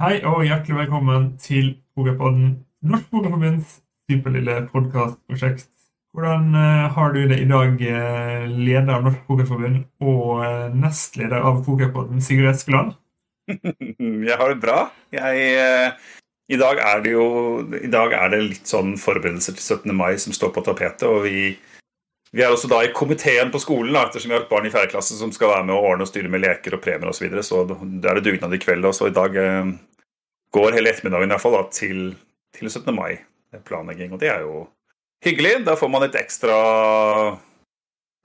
Hei og hjertelig velkommen til Pokerpodden, Norsk Pokerforbunds superlille podkastprosjekt. Hvordan eh, har du det i dag, eh, leder av Norsk Pokerforbund og eh, nestleder av Pokerpodden, Sigurd Eskeland? Jeg har det bra. Jeg, i, dag er det jo, I dag er det litt sånn forberedelser til 17. mai som står på tapetet. og vi, vi er også da i komiteen på skolen, da, ettersom vi har et barn i 4. klasse som skal være med å ordne og styre med leker og premier osv. Så, videre, så det er det dugnad i kveld. Så i dag går hele ettermiddagen i hvert fall da, til, til 17. mai. Planlegging, og det er jo hyggelig. Da får man et ekstra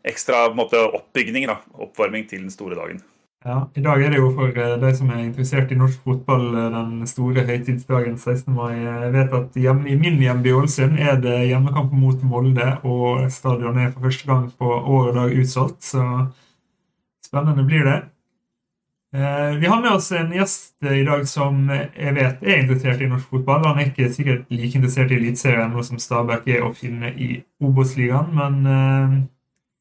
ekstra måte, oppbygning, da, oppvarming til den store dagen. Ja, I dag er det jo for eh, de som er interessert i norsk fotball eh, den store høytidsdagen 16. mai. Jeg vet at hjemme, I min hjemby Ålesund er det hjemmekamp mot Molde, og stadionet er for første gang på år og dag utsolgt. Så spennende blir det. Eh, vi har med oss en gjest i dag som jeg vet er interessert i norsk fotball. Han er ikke sikkert like interessert i Eliteserien, som Stabæk er å finne i Obos-ligaen, men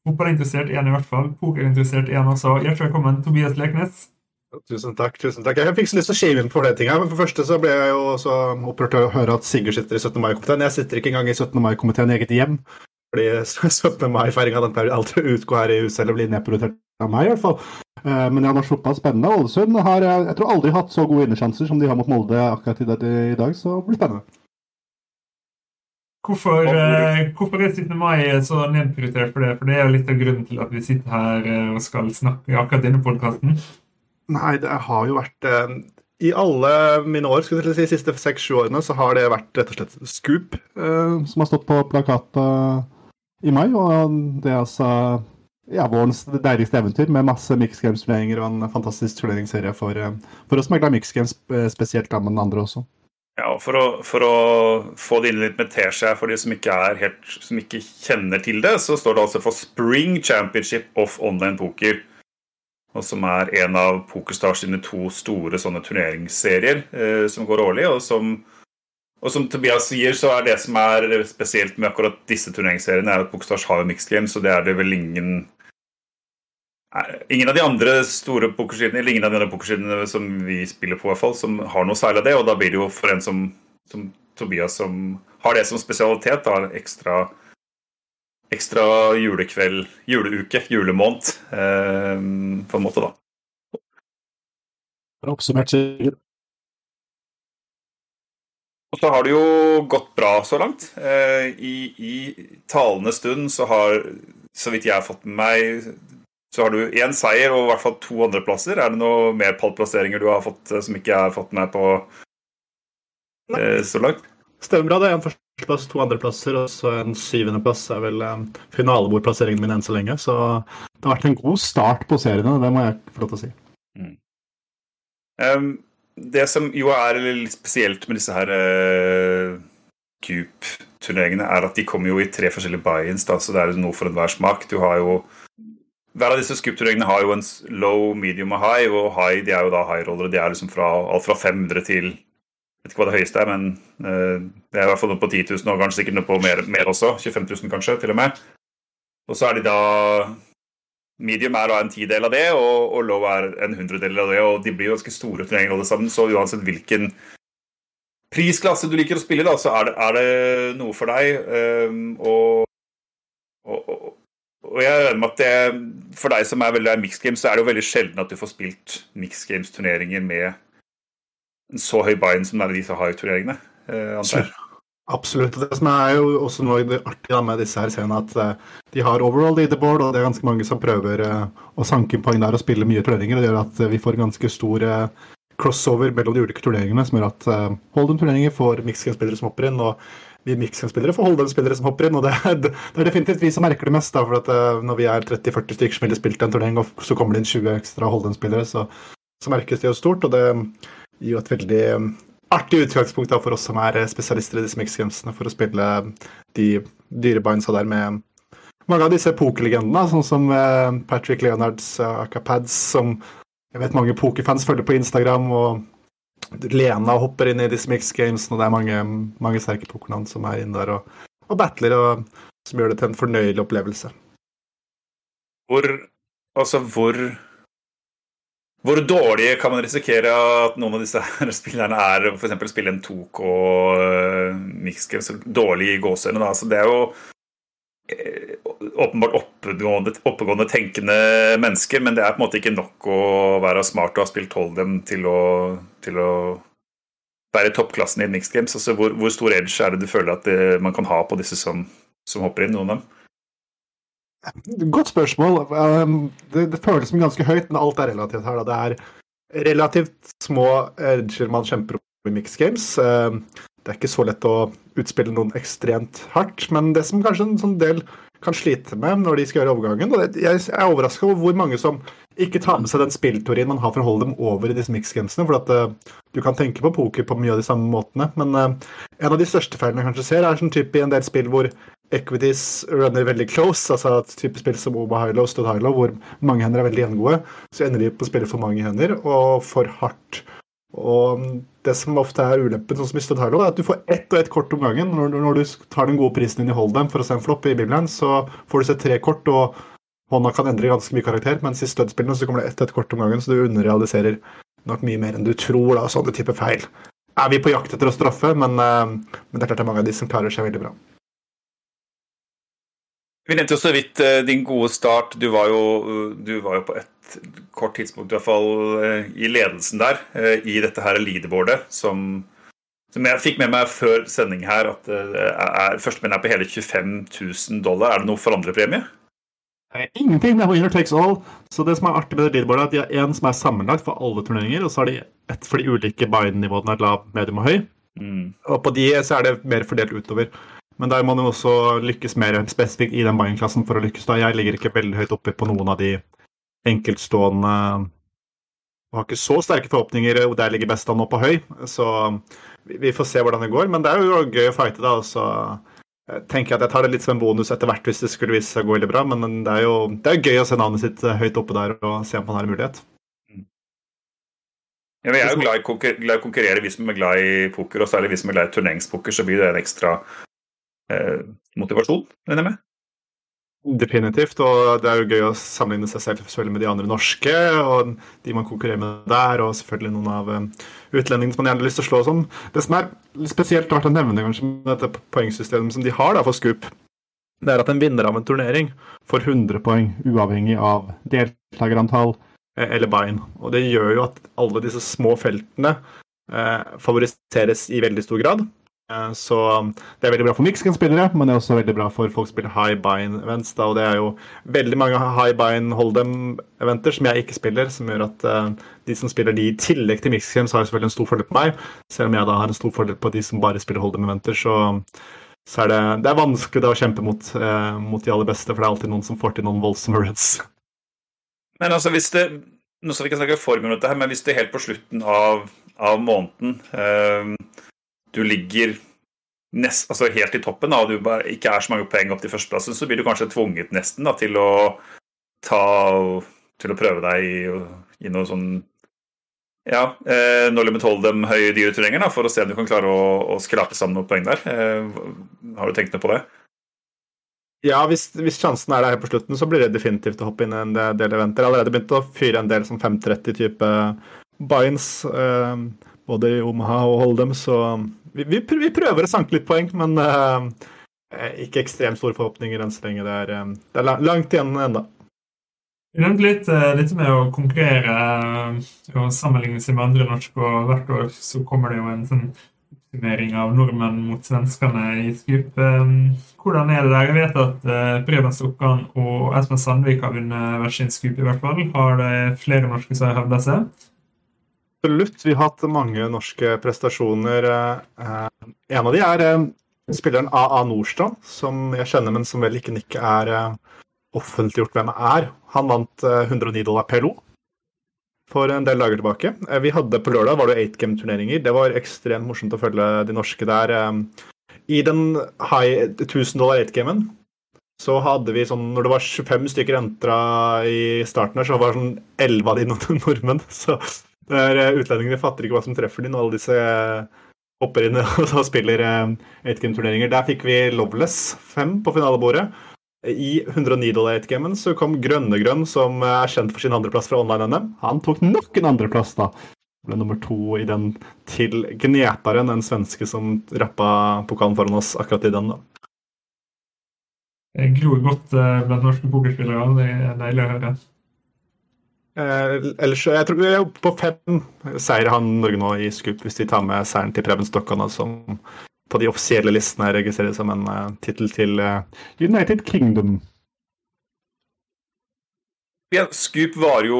Fotballinteressert er han i hvert fall. Pokerinteressert er han også. Hjertelig velkommen, Tobias Leknes. Tusen takk. tusen takk. Jeg fikk så lyst til å shave inn på ting. her, men For første så ble jeg jo så opprørt til å høre at Sigurd sitter i 17. mai-komiteen. Jeg sitter ikke engang i 17. mai-komiteen i eget hjem. Fordi 17. mai-feiringa pleier alltid å utgå her i huset, eller bli nedprioritert av meg i hvert fall. Men men har norsk fotball spennende. Ålesund har jeg tror aldri hatt så gode innersjanser som de har mot Molde akkurat i dag, så det blir spennende. Hvorfor, eh, hvorfor, er 17. mai så nedprioritert for det? For det er jo litt av grunnen til at vi sitter her eh, og skal snakke i akkurat denne podkasten. Nei, det har jo vært eh, I alle mine år, skulle jeg si, de siste seks-sju årene, så har det vært rett og slett Scoop eh, som har stått på plakatet i mai. Og det er altså ja, vårens deiligste eventyr med masse Mix Games-turneringer og en fantastisk turneringsserie for, eh, for oss som er glad i Mix Games spesielt, da, men andre også. Ja, for å, for å, få det inn litt med teskje for de som ikke, helt, som ikke, kjenner til det, så står det altså for Spring Championship of Online Poker. Og som er en av Pokerstars sine to store sånne turneringsserier eh, som går årlig. Og som, og som, Tobias sier, så er det som er spesielt med akkurat disse turneringsseriene, er at Pokerstars har jo mixed games, og det er det vel ingen Ingen av de andre store pokersidene eller ingen av de andre pokersidene som vi spiller på, i hvert fall, som har noe særlig av det. Og da blir det jo for en som, som Tobias, som har det som spesialitet, da, ekstra, ekstra julekveld, juleuke, julemåned, eh, på en måte, da. Oppsummert sikkert. Og så har det jo gått bra så langt. Eh, I, I talende stund så har, så vidt jeg har fått med meg så har du én seier og i hvert fall to andreplasser. Er det noe mer pallplasseringer du har fått eh, som ikke jeg har fått med på eh, så langt? Stemmer bra. Det er en førsteplass, to andreplasser og så en syvendeplass er vel eh, finalebordplasseringen min enn så lenge. Så det har vært en god start på seriene, det må jeg få lov til å si. Mm. Um, det som jo er litt spesielt med disse her uh, Coop-turneringene, er at de kommer jo i tre forskjellige buy-ins, så det er noe for enhver smak. Du har jo hver av disse scoop-turneringene har jo en low, medium og high, og high de er jo da high-rollere. De er liksom fra, alt fra 500 til jeg vet ikke hva det høyeste er, men uh, det er i hvert fall på 10 000, og kanskje sikkert noe på mer, mer, også. 25 000 kanskje, til og med. Og så er de da Medium er da en tidel av det, og, og low er en hundredel av det. Og de blir ganske store turneringer alle sammen, så uansett hvilken prisklasse du liker å spille, da, så er det, er det noe for deg. Um, og, og, og jeg regner med at det, For deg som er veldig i mixed games, så er det jo veldig sjelden at du får spilt mixed games-turneringer med en så høy buy-in som det er de som har turneringene. Eh, Absolutt. Det som er jo også noe artig med disse her scenene, at uh, de har overall leaderboard, og det er ganske mange som prøver uh, å sanke poeng der og spille mye turneringer. og Det gjør at uh, vi får ganske stor crossover mellom de ulike turneringene, som gjør at Holden-turneringer får mixed game-spillere som hopper inn. og vi Mixen-spillere får Holden-spillere som hopper inn. og Det er, det er definitivt vi som merker det mest. Da, for Når vi er 30-40 stykker som ville spilt en turnering, og så kommer det inn 20 ekstra Holden-spillere, så, så, merkes det jo stort. Og det gir jo et veldig artig utgangspunkt da, for oss som er spesialister i disse mix-gamesene, for å spille de dyre bindsa der med mange av disse pokerlegendene, sånn som uh, Patrick Leonards Acapads, som jeg vet mange pokerfans følger på Instagram. og Lena hopper inn i disse mixed games, og det er mange, mange sterke pokernavn som er inne der og, og battler, og som gjør det til en fornøyelig opplevelse. Hvor Altså, hvor hvor dårlige kan man risikere at noen av disse her spillerne er f.eks. spille en 2K uh, så dårlig i gåseøynene? Så det er jo eh, åpenbart oppegående, oppegående, tenkende mennesker, men det er på en måte ikke nok å være smart og ha spilt Holdem til å, til å være i toppklassen i mixed games. Altså, hvor, hvor, stor edge er det du føler at det, man kan ha på disse som, som hopper inn, noen av dem? Godt spørsmål. Um, det, det, føles som ganske høyt, men alt er relativt her. Da. Det er relativt små edger man kjemper om i mix games. Um, det er ikke så lett å utspille noen ekstremt hardt, men det som kanskje en sånn del kan slite med når de skal gjøre overgangen og Jeg er overraska over hvor mange som ikke tar med seg den spillteorien man har for å holde dem over i disse mixgamesene. For at uh, du kan tenke på poker på mye av de samme måtene. Men uh, en av de største feilene jeg kanskje ser, er sånn type i en del spill hvor equities runner veldig close, altså et type spill som Oba Hilo og Stud Hilo, hvor mange hender er veldig gjengode, så ender de på å spille for mange hender og for hardt. Og det som ofte er ulempen, sånn som i Stud Hilo, er at du får ett og ett kort om gangen. Når, når, du tar den gode prisen din i Holdem for å se en flopp i Bibelen, så får du se tre kort, og hånda kan endre ganske mye karakter. Mens i Stud-spillene så kommer det ett og ett kort om gangen, så du underrealiserer nok mye mer enn du tror. da, Sånne type feil. Er vi på jakt etter å straffe, men, eh, men det er klart det er mange av de som klarer seg veldig bra. Vi nevnte jo så vidt uh, din gode start. Du var, jo, du var, jo, på et kort tidspunkt i hvert fall uh, i ledelsen der, uh, i dette her leaderboardet, som, som, jeg fikk med meg før sending her, at uh, førstemenn er på hele 25 000 dollar. Er det noe forandrepremie? Ingenting. Det er winner takes all. Så det som er artig med det leaderboardet, er at de har én som er sammenlagt for alle turneringer, og så har de ett for de ulike Biden-nivåene, lav, medium og høy. Mm. Og på de så er det mer fordelt utover. Men der må man også lykkes mer spesifikt i den Bayern-klassen for å lykkes. da. Jeg ligger ikke veldig høyt oppe på noen av de enkeltstående og har ikke så sterke forhåpninger der ligger besta nå på høy. Så vi får se hvordan det går. Men det er jo gøy å fighte, da. og Så tenker jeg at jeg tar det litt som en bonus etter hvert hvis det skulle vise seg å gå veldig bra. Men det er jo det er gøy å se navnet sitt høyt oppe der og se om man har en mulighet. Ja, jeg er jo glad i, glad i å konkurrere, vi som er glad i poker, og særlig vi som er glad i turneringspoker, så blir det en ekstra eh, motivasjon, regner jeg med? Definitivt, og det er jo gøy å sammenligne seg selv selvfølgelig med de andre norske, og de man konkurrerer med der, og selvfølgelig noen av um, utlendingene som man gjerne har lyst til å slå som. Det som er spesielt verdt å nevne kanskje med dette poengsystemet som de har da for Scoop, det er at en vinner av en turnering får 100 poeng uavhengig av deltakerantall eh, eller buy-in. Og det gjør jo at alle disse små feltene eh, favoriseres i veldig stor grad. Eh, så um, det er veldig bra for Mixken-spillere, men det er også veldig bra for folk som spiller high bind-events. Og det er jo veldig mange high bind hold'em-eventer som jeg ikke spiller, som gjør at uh, de som spiller de i tillegg til Mixken, så har selvfølgelig en stor fordel på meg. Selv om jeg da har en stor fordel på de som bare spiller hold'em-eventer, så, så, er det, det er vanskelig da å kjempe mot, uh, mot, de aller beste, for det er alltid noen som får til noen voldsomme reds. Men altså, hvis det nå skal vi ikke snakke for mye om dette her, men hvis det helt på slutten av, av måneden uh, du ligger nest, altså helt i toppen da, og du bare ikke er så mange poeng opp til førsteplassen, så blir du kanskje tvunget nesten da, til å ta til å prøve deg i, i noe sånn ja, eh, No Limit Hold'em høye dyreturneringer for å se om du kan klare å, å skrape sammen noen poeng der. Eh, har du tenkt noe på det? Ja, hvis, hvis, sjansen er der på slutten, så blir det definitivt å hoppe inn i en del eventer. Jeg har allerede begynt å fyre en del sånn 530-type binds, eh, både i Omaha og Hold'em, så vi, vi, prøver å sanke litt poeng, men uh, ikke ekstremt store forhåpninger enn så lenge. Det er, um, det er langt igjen ennå. Vi nevnte litt dette med å konkurrere og sammenligne seg med andre norske. og Hvert år så kommer det jo en sånn oppsummering av nordmenn mot svenskene i Skup. Hvordan er det der? Jeg vet at Preben Stokkan og Espen Sandvik har vunnet hver sin Skup, i hvert fall. Har det flere norske som har hevda seg? Absolutt. Vi har hatt mange norske prestasjoner. Eh, en av de er eh, spilleren AA Nordstrand, som jeg kjenner, men som vel ikke Nick er eh, offentliggjort hvem er. Han vant 109 dollar PLO for en del dager tilbake. Vi hadde På lørdag var det 8-game-turneringer. Det var ekstremt morsomt å følge de norske der. I den high 1000 dollar 8-gamen så hadde vi sånn Når det var 25 stykker entra i starten her, så var det sånn 11 av de nordmenn. Så der eh, utlendingene fatter ikke hva som treffer dem, og alle disse eh, hopper inn og spiller 8-game-turneringer. Eh, Der fikk vi Loveless 5 på finalebordet. I 109 dollar 8-gamen så kom Grønnegrønn, som er kjent for sin andreplass fra online-NM. Han tok nok en andreplass, da. Ble nummer to i den til Gnetaren, en svenske som rappa pokalen foran oss akkurat i den. da. Jeg gror godt blant norske pokerspillere. Det er deilig å høre. Eh, ellers, jeg tror vi er på fem seire han Norge nå i skup, hvis de tar med seieren til Preben Stokkan, som på de offisielle listene registreres som en uh, tittel til uh, United Kingdom. Ja, Scoop var jo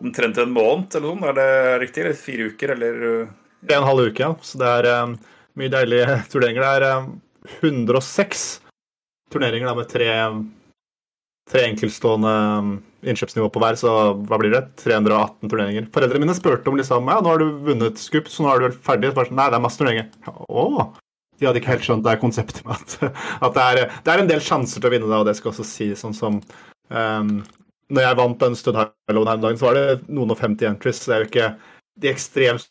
omtrent en måned, eller sånn, er det riktig? Eller fire uker, eller uh, Det er en halv uke, ja. Så det er um, mye deilige turneringer. Det er um, 106 turneringer da, med tre, tre enkeltstående um, innkjøpsnivå på hver, så hva blir det? 318 turneringer. Foreldrene mine spurte om liksom, ja, nå har du vunnet skup, så nå er du vel ferdig? Så bare sånn, Nei, det er masse turneringer. Å! De hadde ikke helt skjønt det konseptet med at, at det, er, det, er, en del sjanser til å vinne, da, og det skal også si sånn som um, Når jeg vant Stud Highlowen her om dagen, så var det noen og 50 entries. det er jo ikke de ekstremt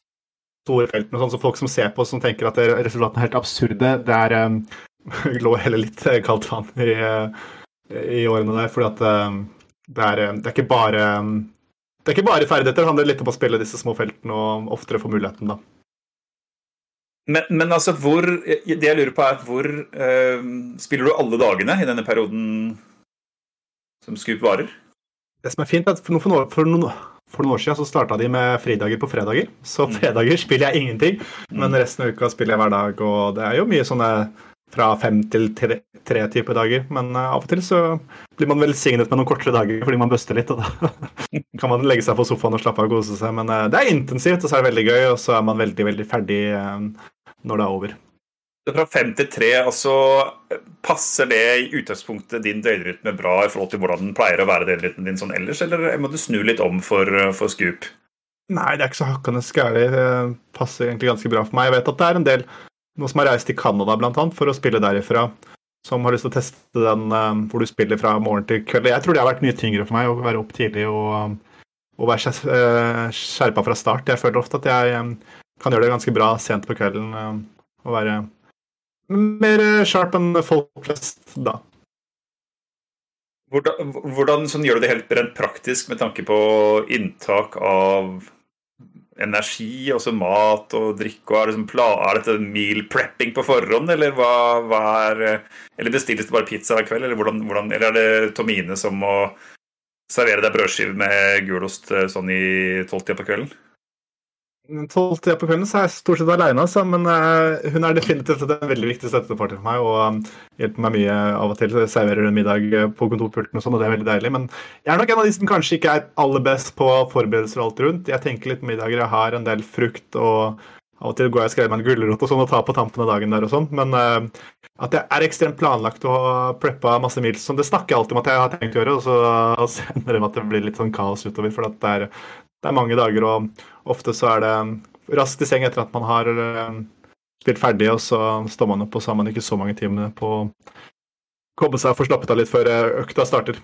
store feltene, sånn som folk som ser på som tenker at resultatene er helt absurde. Det er um, lå heller litt kaldt vann i, i årene der, fordi at um, det er, eh, det er, ikke bare eh, det er ikke bare ferdigheter, det handler litt om å spille disse små feltene og oftere få muligheten, da. Men, men, altså, hvor Det jeg lurer på, er hvor uh, Spiller du alle dagene i denne perioden som Scoop varer? Det som er fint, er at for noen, for noen, for noen, år siden så starta de med fridager på fredager. Så mm. fredager spiller jeg ingenting, men mm. resten av uka spiller jeg hver dag. Og det er jo mye sånne fra fem til tre, tre type dager. Men uh, av og til så blir man velsignet med noen kortere dager fordi man buster litt. Og da kan man legge seg på sofaen og slappe av og kose seg. Men uh, det er intensivt, og så er det veldig gøy, og så er man veldig, veldig ferdig uh, når det er over. Fra fem til tre, altså passer det i utgangspunktet din døgnrytme bra i forhold til hvordan den pleier å være døgnrytmen din sånn ellers, eller må du snu litt om for, for Scoop? Nei, det er ikke så hakkende gærent. Det passer egentlig ganske bra for meg. Jeg vet at det er en del noen som har reist til Canada annet, for å spille derifra. Som har lyst til å teste den um, hvor du spiller fra morgen til kveld. Jeg tror det har vært mye tyngre for meg å være opp tidlig og, um, og være uh, skjerpa fra start. Jeg føler ofte at jeg um, kan gjøre det ganske bra sent på kvelden um, og være mer sharp enn folk flest da. Hvordan, hvordan sånn gjør du det helt rent praktisk med tanke på inntak av energi, også mat og drikke? og Er, det liksom, er dette meal prepping på forhånd, eller hva, hva er Eller bestilles det bare pizza hver kveld, eller, hvordan, hvordan, eller er det Tomine som må servere deg brødskive med gulost eh, sånn i tolvtida på kvelden? Tolvtida på kvelden så er jeg stort sett aleine, altså, men uh, hun er definitivt en veldig viktig støttepartner for meg og um, hjelper meg mye av og til. Så Serverer en middag eh, på kontorpulten og sånn, og det er veldig deilig. Men jeg er nok en av de som kanskje ikke er aller best på forberedelser og alt rundt. Jeg tenker litt middager, jeg har en del frukt og av og til går jeg og skreller meg en gulrot og sånn og tar på tampen av dagen der og sånn. Men uh, at jeg er ekstremt planlagt og har preppa masse meals sånn, det snakker jeg alltid om at jeg har tenkt å gjøre, og så, med at det blir litt sånn kaos utover. For det er, det er mange dager, og ofte så er det raskt i seng etter at man har uh, spilt ferdig, og så står man opp, og så har man ikke så mange timer på å komme seg og få slappet av litt før eh, økta starter.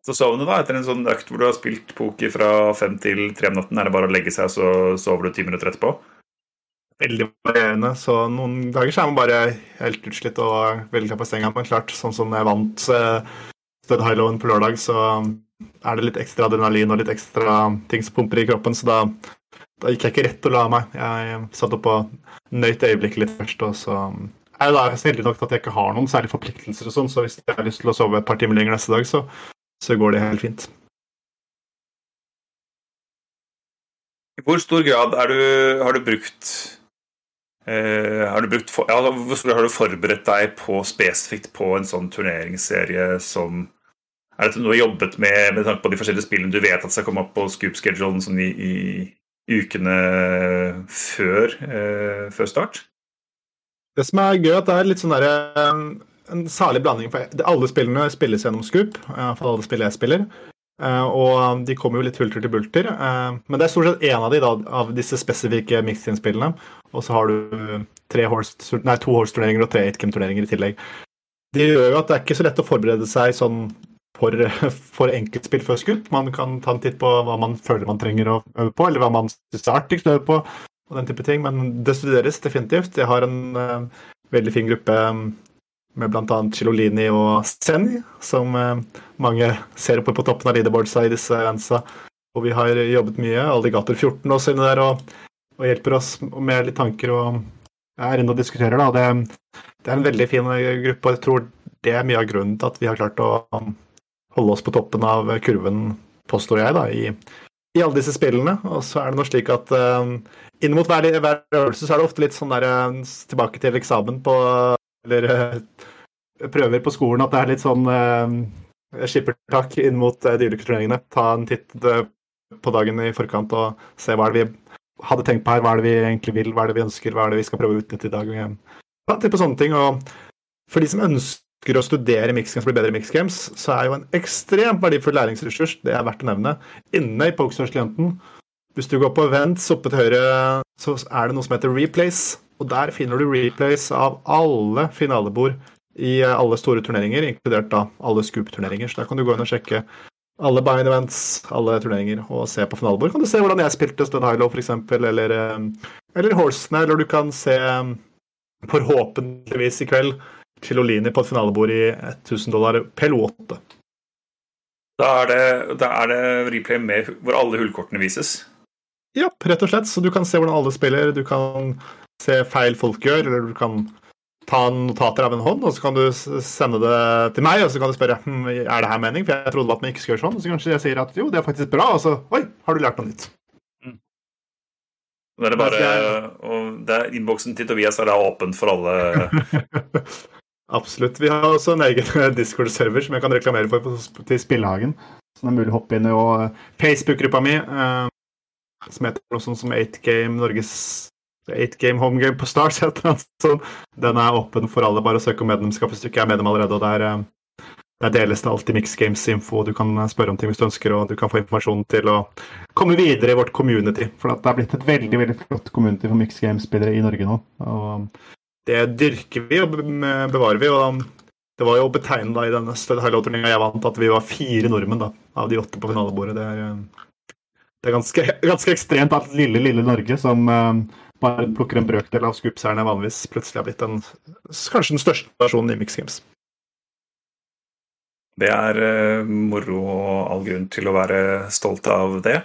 Så sovne da, etter en sånn økt hvor du har spilt poker fra fem til tre om natten? Er det bare å legge seg, så sover du ti minutter etterpå? Veldig varierende. Så noen dager så er man bare helt utslitt og veldig klar på senga. Men klart, sånn som jeg vant uh, Stud Highlowen på lørdag, så er det litt ekstra adrenalin og litt ekstra ting som pumper i kroppen, så da, da gikk jeg ikke rett og la meg. Jeg satt opp og nøyt øyeblikket litt først, og så er jeg da heldig nok at jeg ikke har noen særlige forpliktelser og sånn, så hvis jeg har lyst til å sove et par timer lenger neste dag, så, så går det helt fint. I hvor stor grad du, har du brukt eh, har, du brukt for, ja, har du forberedt deg på spesifikt på en sånn turneringsserie som er dette noe du har jobbet med med tanke på de forskjellige spillene du vet at skal komme opp på scoop-schedulen sånn i, i, ukene før, eh, før, start? Det som er gøy, at det er litt sånn der, eh, en salig blanding. for Alle spillene spilles gjennom Scoop, For alle spill jeg spiller. Uh, og de kommer jo litt hulter til bulter. Men det er stort sett én av de da, av disse spesifikke mix-in-spillene. Og så har du horse, nei, to horse-turneringer og tre 8-game-turneringer i tillegg. Det gjør jo at det er ikke så lett å forberede seg sånn for, for enkeltspill før skutt. Man kan ta en titt på hva man føler man trenger å øve på, eller hva man syns er artigst å øve på. og den type ting, Men det studeres definitivt. Jeg har en uh, veldig fin gruppe um, med bl.a. Cilolini og Senni, som mange ser på på toppen av leaderboardsa i disse eventsa. Og vi har jobbet mye. Alligator 14 også inne der og, og hjelper oss med litt tanker. og er inne og diskuterer. Da. Det, det, er en veldig fin gruppe, og jeg tror det er mye av grunnen til at vi har klart å holde oss på toppen av kurven, påstår jeg, da, i, i alle disse spillene. Og så er det noe slik at uh, inn mot hver, hver, øvelse så er det ofte litt sånn der uh, tilbake til eksamen på Eller uh, prøver på skolen at det er litt sånn uh, skippertak inn mot de ulike turneringene. Ta en titt på dagen i forkant og se hva er det vi hadde tenkt på her. Hva er det vi egentlig vil, hva er det vi ønsker, hva er det vi skal prøve å utnytte i dag. Ta titt på sånne ting. Og for de som ønsker ønsker å studere Mix Games, bli bedre i Mix Games, så er jo en ekstremt verdifull læringsressurs, det er verdt å nevne, inne i Pokestars-klienten. Hvis du går på events oppe til høyre, så er det noe som heter replays. Og der finner du replays av alle finalebord i alle store turneringer, inkludert da alle scoop-turneringer. Så der kan du gå inn og sjekke alle bind events, alle turneringer, og se på finalebord. Kan du se hvordan jeg spilte Stun Hilo, f.eks., eller, eh, eller Horsene, eller du kan se forhåpentligvis i kveld Chilolini på et finalebord i 1000 dollar Pelo 8. Da er, det, da er det replay med hvor alle hullkortene vises? Ja, rett og slett. Så du kan se hvordan alle spiller, du kan se feil folk gjør, eller du kan ta notater av en hånd, og så kan du sende det til meg, og så kan du spørre hm, er det her mening, for jeg trodde at man ikke skulle gjøre sånn. Og så kanskje jeg sier at jo, det er faktisk bra, og så oi, har du lært noe nytt. Mm. Det er bare, og det er Innboksen til Tobias er da åpen for alle Absolutt. Vi har også en egen Discord-server som jeg kan reklamere for til Spillehagen. Så det er mulig å hoppe inn i. Eh, Facebook-gruppa mi, eh, som heter noe sånt som 8Game Norges 8Game Homegame på Stars, den. Den er åpen for alle. Bare å søke om medlemskap hvis du ikke er medlem allerede. og der, eh, der deles det alltid Mix Games-info. Du kan spørre om ting hvis du ønsker, og du kan få informasjon til å komme videre i vårt community. For det er blitt et veldig veldig flott community for Mix Games-spillere i Norge nå. Og det dyrker vi og bevarer vi. og Det var jo betegnende i denne highlight-turneringa jeg vant, at vi var fire nordmenn da, av de åtte på finalebordet. Det er, eh, det er ganske, ganske, ekstremt at lille, lille Norge, som uh, bare plukker en brøkdel av scoopseierne vanligvis, plutselig har blitt den, kanskje den største nasjonen i Mix Games. Det er uh, moro og all grunn til å være stolt av det.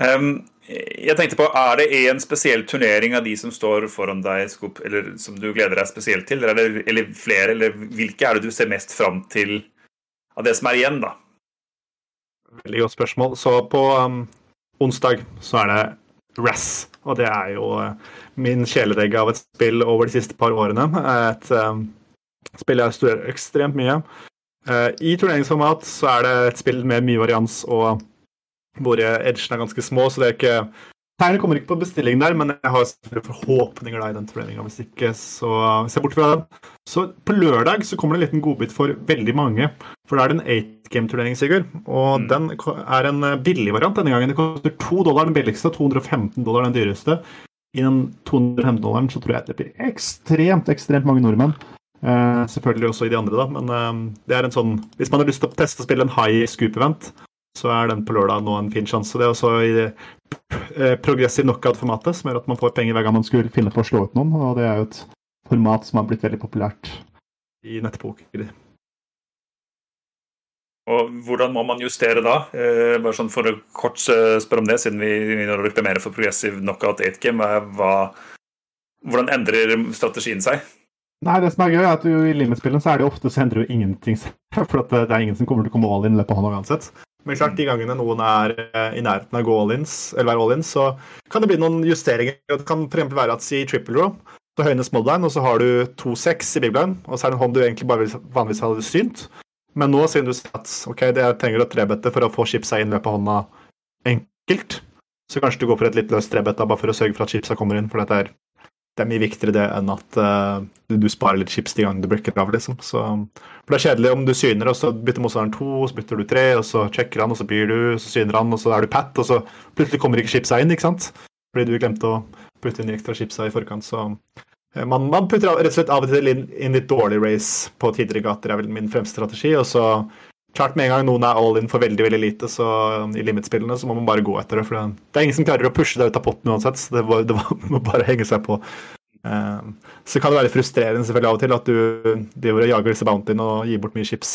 Um, jeg tenkte på, Er det en spesiell turnering av de som står foran deg, eller som du gleder deg spesielt til? Eller, eller flere? Eller hvilke er det du ser mest fram til av det som er igjen, da? Veldig godt spørsmål. Så på um, onsdag så er det RAS. Og det er jo uh, min kjæledegge av et spill over de siste par årene. Et um, spill jeg studerer ekstremt mye. Uh, I turneringsformat så er det et spill med mye varians og hvor edgene er ganske små, så det er ikke Tegnet kommer ikke på bestilling der, men jeg har forhåpninger da i den turneringa. Hvis ikke, så se bort fra den. Så på lørdag så kommer det en liten godbit for veldig mange. For da er det en eight game-turnering, Sigurd. Og mm. den er en billig variant denne gangen. Det koster to dollar den billigste og 215 dollar den dyreste. I den 215 dollaren så tror jeg det blir ekstremt, ekstremt mange nordmenn. Eh, selvfølgelig også i de andre, da, men eh, det er en sånn Hvis man har lyst til å teste å spille en high scoop-event, så er den på lørdag nå en fin sjanse. Det er også i det eh, progressive knockout-formatet, som gjør at man får penger hver gang man skulle finne på å slå ut noen. Og det er jo et format som har blitt veldig populært i nettpoker. Og Hvordan må man justere da? Eh, bare sånn For å kort eh, spørre om det, siden vi begynner å mer for progressive knockout 8 game. Hvordan endrer strategien seg? Nei, det som er gøy, er at I limitspillene så er det ofte så endrer jo ingenting seg. For det er ingen som kommer til å komme all in i løpet av hånda uansett. Men klart, de gangene noen er eh, i nærheten av all-ins, eller være all-ins, så kan det bli noen justeringer. Det kan f.eks. være at si triple row, så høyner smallblind, og så har du to seks i big blind, og så er det en hånd du egentlig bare vanligvis hadde synt. Men nå, siden du sier at ok, det trenger å trebette for å få chipsa inn løpet av hånda enkelt, så kanskje du går for et litt løst trebett bare for å sørge for at chipsa kommer inn, for dette er det er mye viktigere det enn at uh, du sparer litt chips de gangene du brekker av. liksom. Så, for Det er kjedelig om du syner, og så bytter motstanderen to, og så bytter du tre, og så sjekker han, og så byr du, og så syner han, og så er du pat, og så plutselig kommer ikke chipsa inn, ikke sant? Fordi du glemte å putte inn de ekstra chipsa i forkant. Så uh, man, man, putter rett og slett av og til inn, inn litt dårlig race på tidligere gater, er vel min fremste strategi. og så Klart Med en gang noen er all in for veldig veldig lite så um, i limit-spillene, så må man bare gå etter det. for Det, er ingen som klarer å pushe deg ut av potten uansett, så det, var, det var, må bare henge seg på. Eh, så kan det være frustrerende selvfølgelig av og til at du driver og jager disse bountyene og gir bort mye chips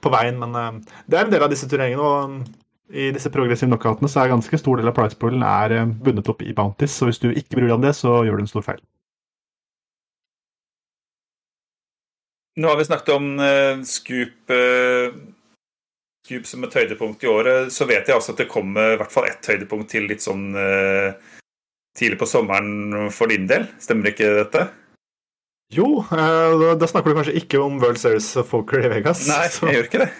på veien, men eh, det er en del av disse turneringene. og i disse progressive knockoutene så er ganske stor del av price poolen er bundet opp i bounties, så hvis du ikke bryr deg om det, så gjør du en stor feil. Nå har vi snakket om uh, Scoop, uh, Scoop som et høydepunkt i året. Så vet jeg også at det kommer i hvert fall ett høydepunkt til litt sånn uh, tidlig på sommeren for din del. Stemmer ikke dette? Jo, da, da snakker du kanskje ikke om World Series of Poker i Vegas. Nei, jeg gjør ikke det.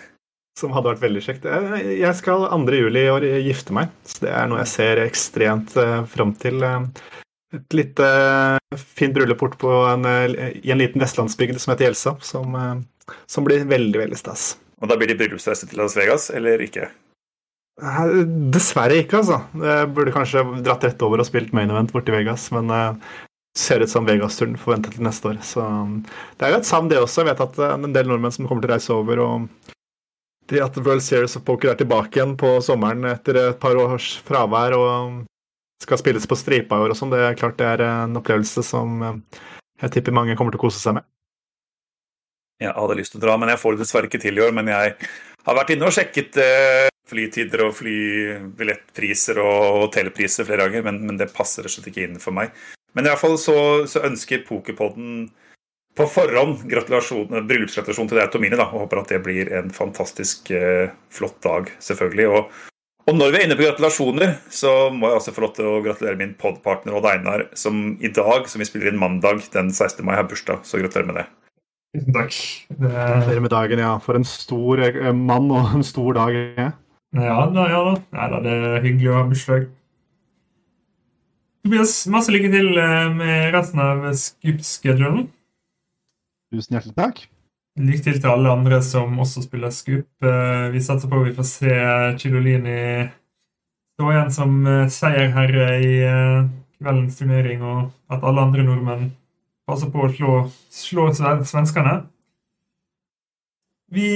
Som hadde vært veldig kjekt. Jeg skal 2. juli i år gifte meg, så det er noe jeg ser ekstremt fram til et lite fint bryllup på en, i en liten vestlandsbygd som heter Gjelsa, som, som, blir veldig, veldig stas. Og da blir det bryllupsreise til Las Vegas, eller ikke? Dessverre ikke, altså. Jeg burde kanskje dratt rett over og spilt main event borti Vegas, men uh, ser ut som Vegas-turen forventet til neste år. Så det er jo et savn, det også. Jeg vet at er en del nordmenn som kommer til å reise over. og det at World Series of Poker er tilbake igjen på sommeren etter et par års fravær og skal spilles på stripa i år og sånn, det er klart det er en opplevelse som eh, jeg tipper mange kommer til å kose seg med. Jeg hadde lyst til å dra, men jeg får det dessverre ikke til i år. Men jeg har vært inne og sjekket eh, flytider og flybillettpriser og hotellpriser flere ganger, men, men, det passer rett og slett ikke inn for meg. Men i hvert fall så, så ønsker Pokerpodden på forhånd gratulasjon, bryllupsgratulasjon til deg, Tomine, og håper at det blir en fantastisk eh, flott dag, selvfølgelig. Og og når vi er inne på gratulasjoner, så må jeg også få lov til å gratulere min podpartner Odd Einar, som i dag, som vi spiller inn mandag den 16. mai, har bursdag. Så gratulerer med det. Tusen takk. Det... Gratulerer med dagen, ja. For en stor eh, mann og en stor dag. Ja, ja da. Ja, da. Nei, da det er hyggelig å ha bursdag. Tobias, masse lykke til eh, med resten av Scoop-schedulen. Tusen hjertelig takk. Lykke til til alle andre som også spiller Scoop. Eh, vi satser på at vi får se Chilolini stå igjen som seierherre i kveldens turnering, og at alle andre nordmenn passer på å slå, slå svenskene. Vi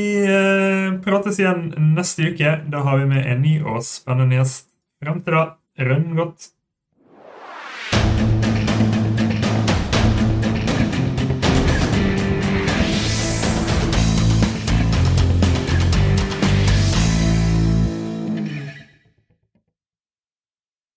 prates igjen neste uke. Da har vi med en ny og spennende gjest. Fram til da, rønn godt.